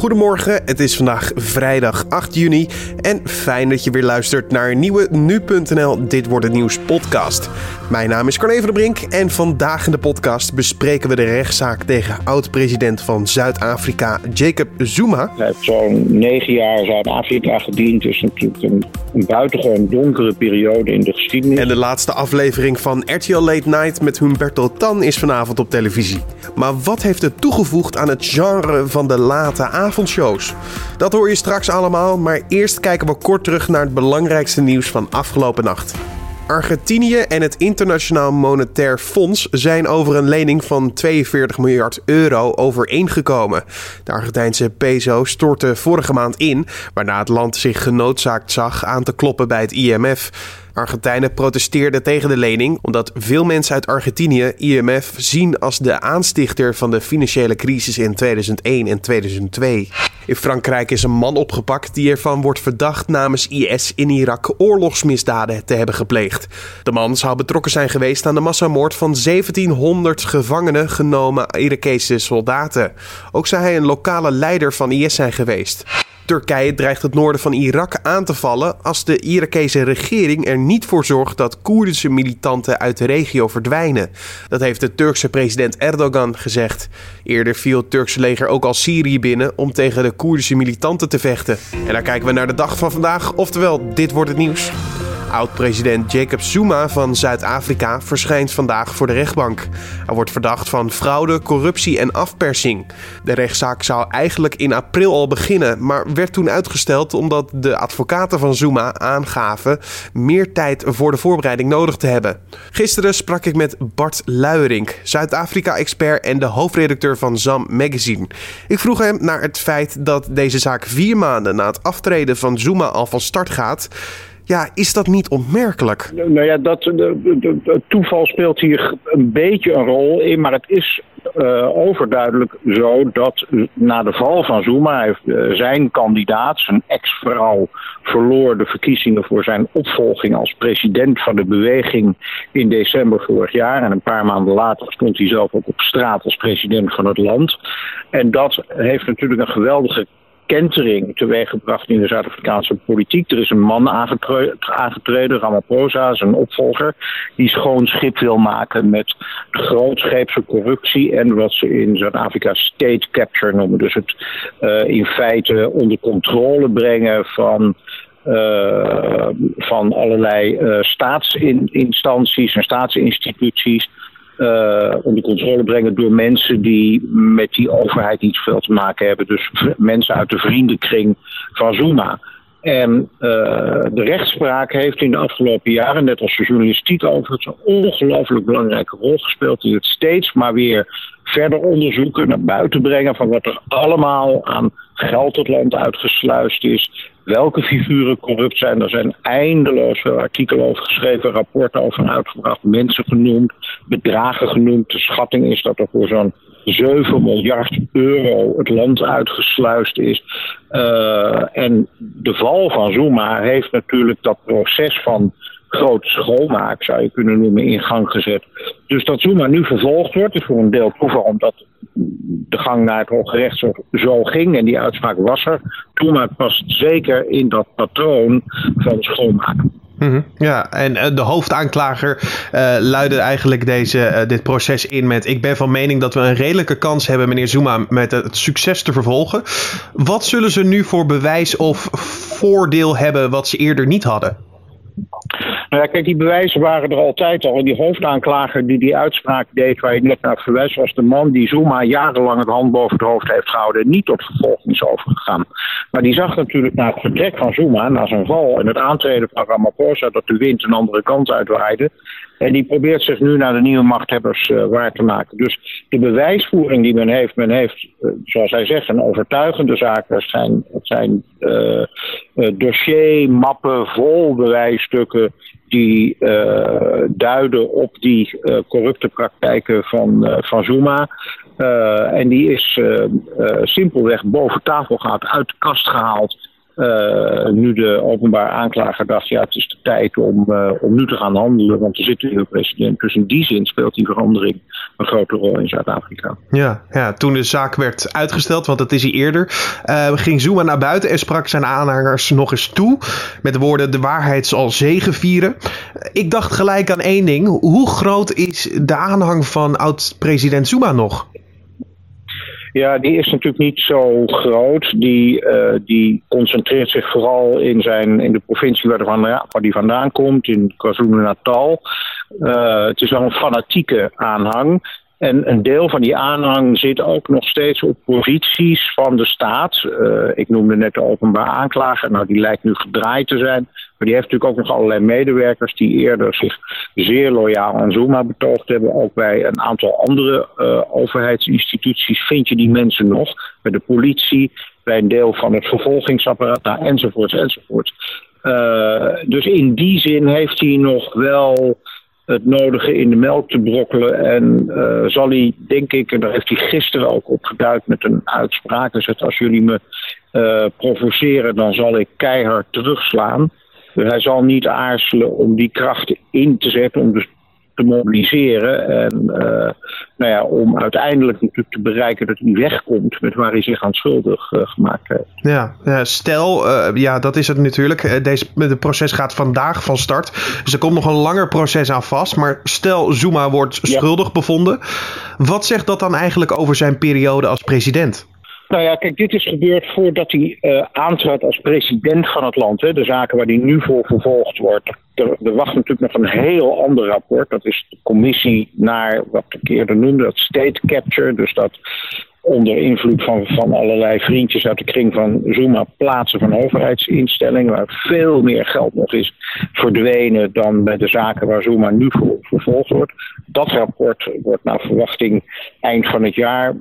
Goedemorgen, het is vandaag vrijdag 8 juni en fijn dat je weer luistert naar een nieuwe nu.nl Dit wordt het nieuws podcast. Mijn naam is Corne van der Brink en vandaag in de podcast bespreken we de rechtszaak tegen oud-president van Zuid-Afrika Jacob Zuma. Hij heeft zo'n negen jaar Zuid-Afrika gediend, dus natuurlijk een, een buitengewoon donkere periode in de geschiedenis. En de laatste aflevering van RTL Late Night met Humberto Tan is vanavond op televisie. Maar wat heeft het toegevoegd aan het genre van de late avondshows? Dat hoor je straks allemaal, maar eerst kijken we kort terug naar het belangrijkste nieuws van afgelopen nacht. Argentinië en het Internationaal Monetair Fonds zijn over een lening van 42 miljard euro overeengekomen. De Argentijnse peso stortte vorige maand in, waarna het land zich genoodzaakt zag aan te kloppen bij het IMF. Argentijnen protesteerden tegen de lening omdat veel mensen uit Argentinië IMF zien als de aanstichter van de financiële crisis in 2001 en 2002. In Frankrijk is een man opgepakt die ervan wordt verdacht namens IS in Irak oorlogsmisdaden te hebben gepleegd. De man zou betrokken zijn geweest aan de massamoord van 1700 gevangenen genomen Irakese soldaten. Ook zou hij een lokale leider van IS zijn geweest. Turkije dreigt het noorden van Irak aan te vallen als de Irakese regering er niet voor zorgt dat Koerdische militanten uit de regio verdwijnen. Dat heeft de Turkse president Erdogan gezegd. Eerder viel het Turkse leger ook al Syrië binnen om tegen de Koerdische militanten te vechten. En daar kijken we naar de dag van vandaag, oftewel dit wordt het nieuws. Oud-president Jacob Zuma van Zuid-Afrika verschijnt vandaag voor de rechtbank. Hij wordt verdacht van fraude, corruptie en afpersing. De rechtszaak zou eigenlijk in april al beginnen, maar werd toen uitgesteld omdat de advocaten van Zuma aangaven meer tijd voor de voorbereiding nodig te hebben. Gisteren sprak ik met Bart Luierink, Zuid-Afrika-expert en de hoofdredacteur van ZAM Magazine. Ik vroeg hem naar het feit dat deze zaak vier maanden na het aftreden van Zuma al van start gaat. Ja, is dat niet opmerkelijk? Nou ja, dat, het toeval speelt hier een beetje een rol in, maar het is uh, overduidelijk zo dat na de val van Zuma uh, zijn kandidaat, zijn ex-vrouw, verloor de verkiezingen voor zijn opvolging als president van de beweging in december vorig jaar. En een paar maanden later stond hij zelf ook op straat als president van het land. En dat heeft natuurlijk een geweldige kentering teweeggebracht in de Zuid-Afrikaanse politiek. Er is een man aangetreden, Ramaphosa, zijn opvolger, die schoon schip wil maken met grootscheepse corruptie en wat ze in Zuid-Afrika state capture noemen. Dus het uh, in feite onder controle brengen van uh, van allerlei uh, staatsinstanties en staatsinstituties uh, onder controle brengen door mensen die met die overheid niet veel te maken hebben. Dus mensen uit de vriendenkring van Zuma. En uh, de rechtspraak heeft in de afgelopen jaren, net als de journalistiek overigens, een ongelooflijk belangrijke rol gespeeld. In het steeds maar weer verder onderzoeken, naar buiten brengen van wat er allemaal aan geld het land uitgesluist is. Welke figuren corrupt zijn. Er zijn eindeloos veel artikelen over geschreven, rapporten over uitgebracht, mensen genoemd, bedragen genoemd. De schatting is dat er voor zo'n 7 miljard euro het land uitgesluist is. Uh, en de val van Zuma heeft natuurlijk dat proces van groot schoonmaak, zou je kunnen noemen, in gang gezet. Dus dat Zuma nu vervolgd wordt, is voor een deel toeval omdat de gang naar het Hoge zo ging en die uitspraak was er. Zuma past zeker in dat patroon van schoonmaken. Mm Ja, en uh, de hoofdaanklager uh, luidde eigenlijk deze, uh, dit proces in met: Ik ben van mening dat we een redelijke kans hebben, meneer Zuma, met het succes te vervolgen. Wat zullen ze nu voor bewijs of voordeel hebben wat ze eerder niet hadden? Nou ja, kijk, die bewijzen waren er altijd al. En die hoofdaanklager die die uitspraak deed, waar je net naar verwijst, was de man die Zuma jarenlang het hand boven het hoofd heeft gehouden en niet tot vervolging is overgegaan. Maar die zag natuurlijk na het vertrek van Zuma, na zijn val en het aantreden van Ramaphosa, dat de wind een andere kant uitwaaide. En die probeert zich nu naar de nieuwe machthebbers uh, waar te maken. Dus de bewijsvoering die men heeft, men heeft, uh, zoals hij zegt, een overtuigende zaak. Het zijn, het zijn uh, dossiermappen vol bewijsstukken die duiden op die corrupte praktijken van, van Zuma. en die is simpelweg boven tafel gehaald, uit de kast gehaald uh, nu de openbaar aanklager dacht, ja, het is de tijd om, uh, om nu te gaan handelen, want er zit een nieuwe president. Dus in die zin speelt die verandering een grote rol in Zuid-Afrika. Ja, ja, toen de zaak werd uitgesteld, want dat is hij eerder, uh, ging Zuma naar buiten en sprak zijn aanhangers nog eens toe. Met de woorden: de waarheid zal zegevieren. Ik dacht gelijk aan één ding. Hoe groot is de aanhang van oud-president Zuma nog? Ja, die is natuurlijk niet zo groot. Die, uh, die concentreert zich vooral in, zijn, in de provincie waar, van, ja, waar die vandaan komt, in KwaZulu-Natal. Uh, het is wel een fanatieke aanhang. En een deel van die aanhang zit ook nog steeds op posities van de staat. Uh, ik noemde net de openbaar aanklager. Nou, die lijkt nu gedraaid te zijn. Maar die heeft natuurlijk ook nog allerlei medewerkers die eerder zich zeer loyaal aan Zuma betoogd hebben. Ook bij een aantal andere uh, overheidsinstituties vind je die mensen nog. Bij de politie, bij een deel van het vervolgingsapparaat, nou, enzovoort, enzovoort. Uh, dus in die zin heeft hij nog wel het nodige in de melk te brokkelen. En uh, zal hij, denk ik, en daar heeft hij gisteren ook op geduid met een uitspraak. Dus als jullie me provoceren, dan zal ik keihard terugslaan. Dus hij zal niet aarzelen om die krachten in te zetten, om dus te mobiliseren. En uh, nou ja, om uiteindelijk natuurlijk te bereiken dat hij wegkomt met waar hij zich aan schuldig uh, gemaakt heeft. Ja, ja stel, uh, ja, dat is het natuurlijk. Deze, de proces gaat vandaag van start. Dus er komt nog een langer proces aan vast. Maar stel, Zuma wordt schuldig ja. bevonden. Wat zegt dat dan eigenlijk over zijn periode als president? Nou ja, kijk, dit is gebeurd voordat hij uh, aantrad als president van het land. Hè. De zaken waar hij nu voor vervolgd wordt. Er, wacht natuurlijk nog een heel ander rapport. Dat is de commissie naar wat ik eerder noemde, dat state capture. Dus dat onder invloed van, van allerlei vriendjes uit de kring van Zuma plaatsen van overheidsinstellingen, waar veel meer geld nog is verdwenen dan bij de zaken waar Zuma nu voor vervolgd wordt. Dat rapport wordt naar verwachting eind van het jaar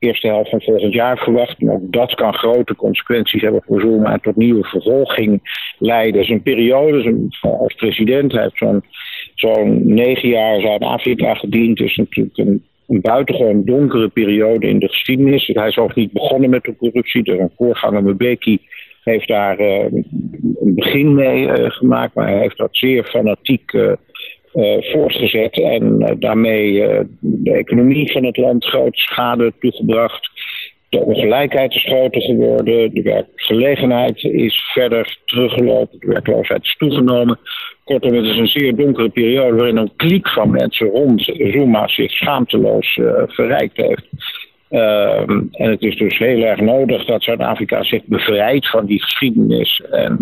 eerste helft van volgend jaar verwacht. Maar ook dat kan grote consequenties hebben voor Zuma en tot nieuwe vervolging leiden. Zijn periode zijn, als president hij heeft zo'n zo'n negen jaar Zuid-Afrika gediend. Dus natuurlijk een, buitengewoon donkere periode in de geschiedenis. Hij is ook niet begonnen met de corruptie. Dus een voorganger Mbeki heeft daar uh, een begin mee uh, gemaakt. Maar hij heeft dat zeer fanatiek uh, voortgezet en uh, daarmee uh, de economie van het land grote schade toegebracht. De ongelijkheid is groter geworden, de werkgelegenheid is verder teruggelopen, de werkloosheid is toegenomen. Kortom, het is een zeer donkere periode waarin een kliek van mensen rond Zuma zich schaamteloos verrijkt heeft. Uh, en het is dus heel erg nodig dat Zuid-Afrika zich bevrijdt van die geschiedenis en,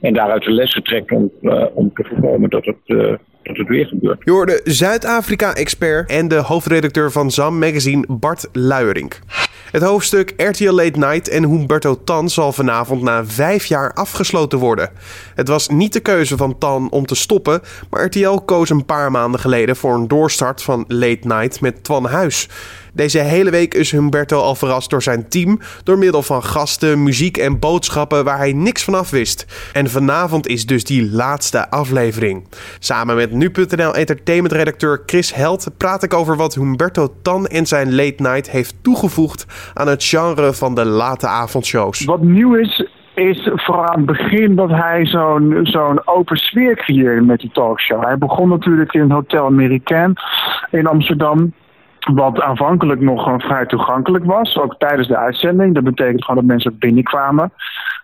en daaruit de lessen trekt om, om te voorkomen dat het, dat weer gebeurt. Zuid-Afrika-expert en de hoofdredacteur van ZAM Magazine Bart Luierink. Het hoofdstuk RTL Late Night en Humberto Tan zal vanavond na vijf jaar afgesloten worden. Het was niet de keuze van Tan om te stoppen, maar RTL koos een paar maanden geleden voor een doorstart van Late Night met Twan Huis. Deze hele week is Humberto al verrast door zijn team door middel van gasten, muziek en boodschappen waar hij niks van af wist. En vanavond is dus die laatste aflevering. Samen met nu.nl entertainmentredacteur Chris Held praat ik over wat Humberto Tan en zijn late night heeft toegevoegd aan het genre van de late avondshows. Wat nieuw is, is vooral aan het begin dat hij zo'n open sfeer creëerde met die talkshow. Hij begon natuurlijk in het Hotel Amerikaan in Amsterdam. Wat aanvankelijk nog vrij toegankelijk was, ook tijdens de uitzending. Dat betekent gewoon dat mensen binnenkwamen.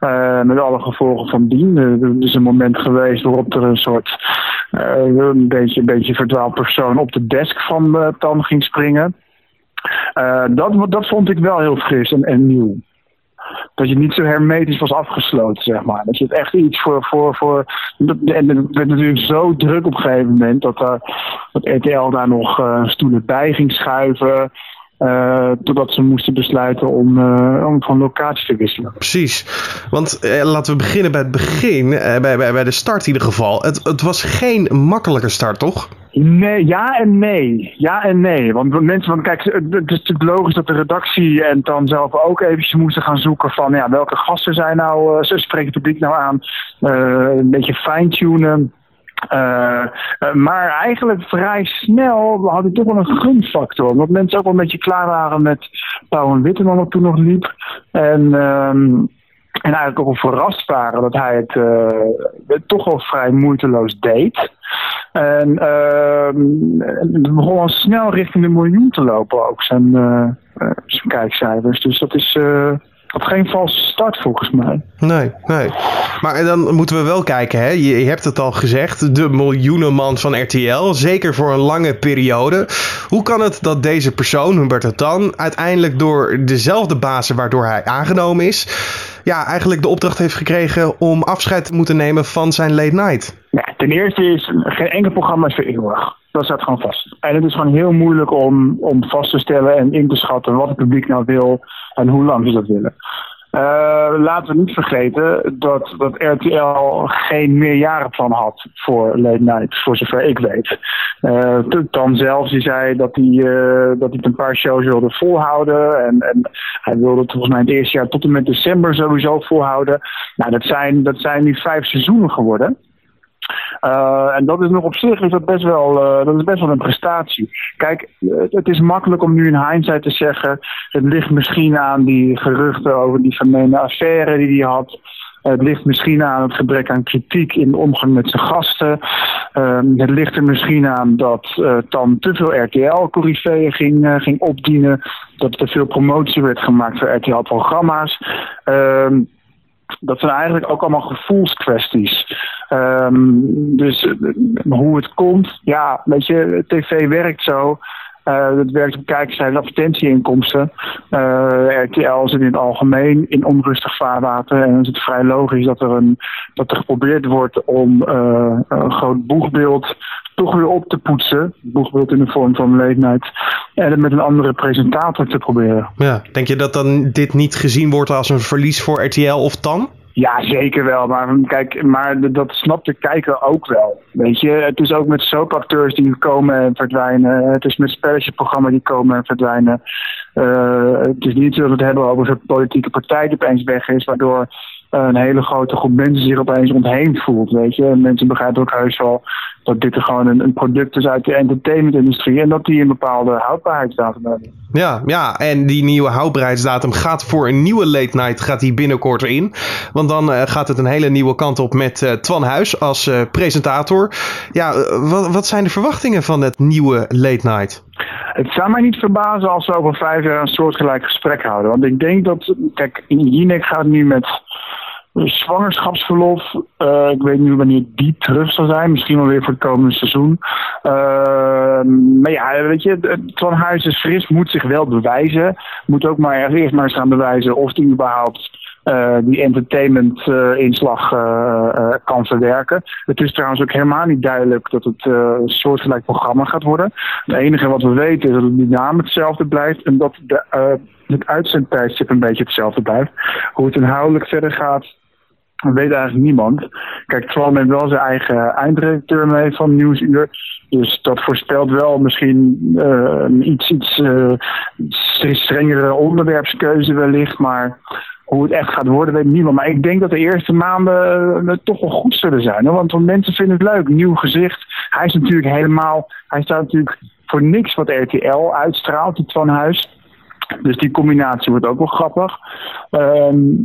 Uh, met alle gevolgen van dien. Er is een moment geweest waarop er een soort een beetje, een beetje verdwaald persoon op de desk van Tan ging springen. dat, dat vond ik wel heel fris en, en nieuw dat je niet zo hermetisch was afgesloten, zeg maar. Dat je het echt iets voor. voor, voor en het werd natuurlijk zo druk op een gegeven moment dat, uh, dat RTL daar nog uh, stoelen bij ging schuiven. Uh, totdat ze moesten besluiten om, om van locatie te wisselen. Precies. Want eh, laten we beginnen bij het begin, bij, bij, bij de start in ieder geval. Het, het was geen makkelijke start, toch? Nee, ja en nee. Ja en nee. Want mensen van, kijk, het is natuurlijk logisch dat de redactie en dan zelf ook eventjes moesten gaan zoeken van ja, welke gasten zijn nou, uh, ze spreken het publiek nou aan, uh, een beetje fine-tunen. Uh, maar eigenlijk vrij snel had ik toch wel een gunfactor. Omdat mensen ook wel een beetje klaar waren met Pauw en Witteman, wat toen nog liep. En, um, En eigenlijk ook wel verrast waren dat hij het toch wel vrij moeiteloos deed. En het begon al snel richting de miljoen te lopen ook, zijn, uh, zijn kijkcijfers. Dus dat is op geen valse start volgens mij. Nee, nee. Maar dan moeten we wel kijken, hè? Je, je, hebt het al gezegd, de miljoenenman van RTL, zeker voor een lange periode. Hoe kan het dat deze persoon, Humberto Tan, uiteindelijk door dezelfde bazen waardoor hij aangenomen is, ja, eigenlijk de opdracht heeft gekregen om afscheid te moeten nemen van zijn late night? Ja, ten eerste is geen enkel programma is voor eeuwig. Dat staat gewoon vast. En het is gewoon heel moeilijk om, om vast te stellen en in te schatten wat het publiek nou wil en hoe lang ze dat willen. Uh, laten we niet vergeten dat, dat RTL geen meerjarenplan had voor Late Night, voor zover ik weet. Dan zelfs, die zei dat hij, uh, dat hij een paar shows wilde volhouden. En, en hij wilde het volgens mij het eerste jaar tot en met december sowieso volhouden. Nou, dat zijn, dat zijn nu vijf seizoenen geworden. Uh, en dat is nog op zich is dat best wel, uh, dat is best wel een prestatie. Kijk, het is makkelijk om nu in hindsight te zeggen. Het ligt misschien aan die geruchten over die vermeende affaire die hij had. Het ligt misschien aan het gebrek aan kritiek in de omgang met zijn gasten. Uh, het ligt er misschien aan dat uh, dan te veel RTL-corriveeën ging, ging opdienen. Dat er veel promotie werd gemaakt voor RTL-programma's. Ehm, dat zijn eigenlijk ook allemaal gevoelskwesties. Um, dus hoe het komt, ja, weet je, tv werkt zo. Uh, het werkt op kijkers en advertentieinkomsten. Uh, RTL zit in het algemeen in onrustig vaarwater. En dan is het vrij logisch dat er, een, dat er geprobeerd wordt om uh, een groot boegbeeld toch weer op te poetsen. Boegbeeld in de vorm van late night. En het met een andere presentator te proberen. Ja, denk je dat dan dit niet gezien wordt als een verlies voor RTL of TAN? Ja, zeker wel. Maar kijk, maar dat snapt de kijker ook wel. Weet je, het is ook met soapacteurs die komen en verdwijnen. Het is met spelletjesprogramma's die komen en verdwijnen. Uh, het is niet zo dat we het hebben over een politieke partij die opeens weg is, waardoor een hele grote groep mensen zich opeens ontheemd voelt. Weet je, mensen begrijpen ook heus wel dat dit er gewoon een, een product is uit de entertainmentindustrie en dat die een bepaalde houdbaarheidsdatum hebben. Ja, ja, en die nieuwe houdbaarheidsdatum gaat voor een nieuwe late night gaat die binnenkort in. Want dan uh, gaat het een hele nieuwe kant op met uh, Twan Huis als uh, presentator. Ja, wat, wat zijn de verwachtingen van het nieuwe late night? Het zou mij niet verbazen als we over vijf jaar een soortgelijk gesprek houden. Want ik denk dat, kijk, Jinek gaat nu met zwangerschapsverlof. Uh, ik weet niet wanneer die terug zal zijn. Misschien wel weer voor het komende seizoen. Uh, maar ja, weet je, Van Huis is fris, moet zich wel bewijzen. Moet ook maar eerst maar eens gaan bewijzen of hij überhaupt uh, die entertainment uh, inslag uh, kan verwerken. Het is trouwens ook helemaal niet duidelijk dat het een soortgelijk programma gaat worden. Het enige wat we weten is dat het naam hetzelfde blijft en dat de, het uitzendtijdstip een beetje hetzelfde blijft. Hoe het inhoudelijk verder gaat, dat weet eigenlijk niemand. Kijk, Twan heeft wel zijn eigen eindredacteur mee van Nieuwsuur. Dus dat voorspelt wel misschien uh, iets, iets uh, strengere onderwerpskeuze wellicht. Maar hoe het echt gaat worden, weet niemand. Maar ik denk dat de eerste maanden uh, toch wel goed zullen zijn. Want mensen vinden het leuk. Nieuw gezicht. Hij is natuurlijk helemaal... Hij staat natuurlijk voor niks wat RTL uitstraalt, die Twan Huis. Dus die combinatie wordt ook wel grappig. Um,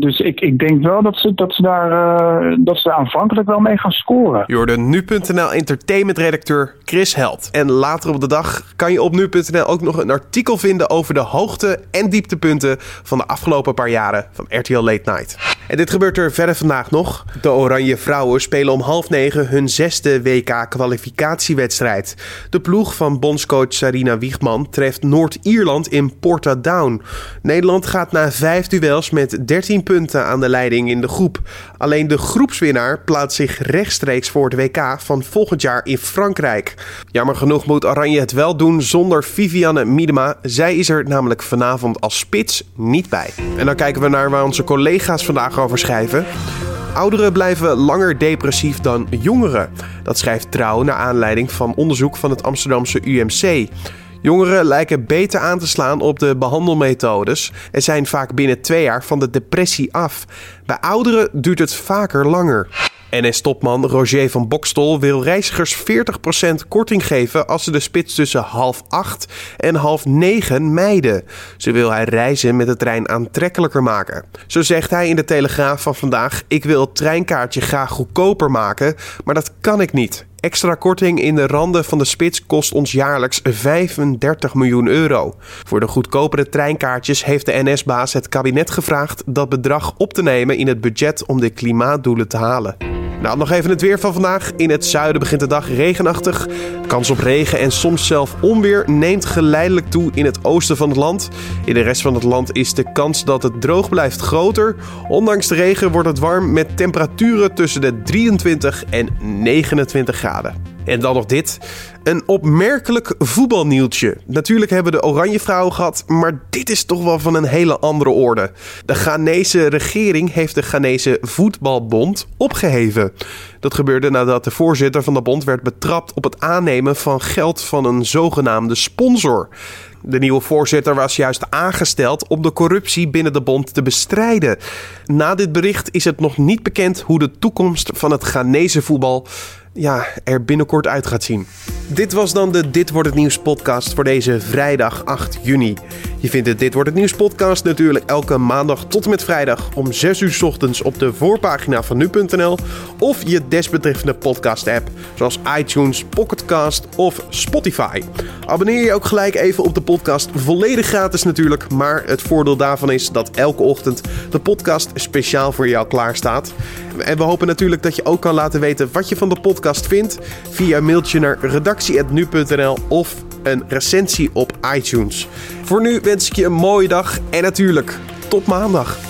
dus ik, ik denk wel dat ze, dat, ze daar, uh, dat ze aanvankelijk wel mee gaan scoren. Je hoorde nu.nl entertainment-redacteur Chris Held. En later op de dag kan je op nu.nl ook nog een artikel vinden over de hoogte- en dieptepunten van de afgelopen paar jaren van RTL Late Night. En dit gebeurt er verder vandaag nog. De Oranje Vrouwen spelen om half negen hun zesde WK-kwalificatiewedstrijd. De ploeg van bondscoach Sarina Wiegman treft Noord-Ierland in Portadown. Nederland gaat na vijf duels met 13 punten aan de leiding in de groep. Alleen de groepswinnaar plaatst zich rechtstreeks voor het WK van volgend jaar in Frankrijk. Jammer genoeg moet Oranje het wel doen zonder Vivianne Miedema. Zij is er namelijk vanavond als spits niet bij. En dan kijken we naar waar onze collega's vandaag over schrijven. Ouderen blijven langer depressief dan jongeren. Dat schrijft Trouw naar aanleiding van onderzoek van het Amsterdamse UMC. Jongeren lijken beter aan te slaan op de behandelmethodes en zijn vaak binnen twee jaar van de depressie af. Bij ouderen duurt het vaker langer. NS-topman Roger van Bokstol wil reizigers 40% korting geven als ze de spits tussen half acht en half negen mijden. Zo wil hij reizen met de trein aantrekkelijker maken. Zo zegt hij in de Telegraaf van vandaag: Ik wil het treinkaartje graag goedkoper maken, maar dat kan ik niet. Extra korting in de randen van de spits kost ons jaarlijks 35 miljoen euro. Voor de goedkopere treinkaartjes heeft de NS-baas het kabinet gevraagd dat bedrag op te nemen in het budget om de klimaatdoelen te halen. Nou, nog even het weer van vandaag. In het zuiden begint de dag regenachtig. Kans op regen en soms zelf onweer neemt geleidelijk toe in het oosten van het land. In de rest van het land is de kans dat het droog blijft groter. Ondanks de regen wordt het warm met temperaturen tussen de 23 en 29 graden. En dan nog dit. Een opmerkelijk voetbalnieuwtje. Natuurlijk hebben we de Oranje Vrouwen gehad, maar dit is toch wel van een hele andere orde. De Ghanese regering heeft de Ghanese Voetbalbond opgeheven. Dat gebeurde nadat de voorzitter van de bond werd betrapt op het aannemen van geld van een zogenaamde sponsor. De nieuwe voorzitter was juist aangesteld om de corruptie binnen de bond te bestrijden. Na dit bericht is het nog niet bekend hoe de toekomst van het Ghanese voetbal ja, er binnenkort uit gaat zien. Dit was dan de Dit wordt het nieuws podcast voor deze vrijdag 8 juni. Je vindt de Dit wordt het nieuws podcast natuurlijk elke maandag tot en met vrijdag om 6 uur ochtends op de voorpagina van nu.nl of je desbetreffende podcast app zoals iTunes, Pocketcast of Spotify. Abonneer je ook gelijk even op de podcast, volledig gratis natuurlijk, maar het voordeel daarvan is dat elke ochtend de podcast speciaal voor jou klaar staat. En we hopen natuurlijk dat je ook kan laten weten wat je van de podcast vindt via mailtje naar redactie.nu.nl of een recensie op iTunes. Voor nu wens ik je een mooie dag en natuurlijk tot maandag.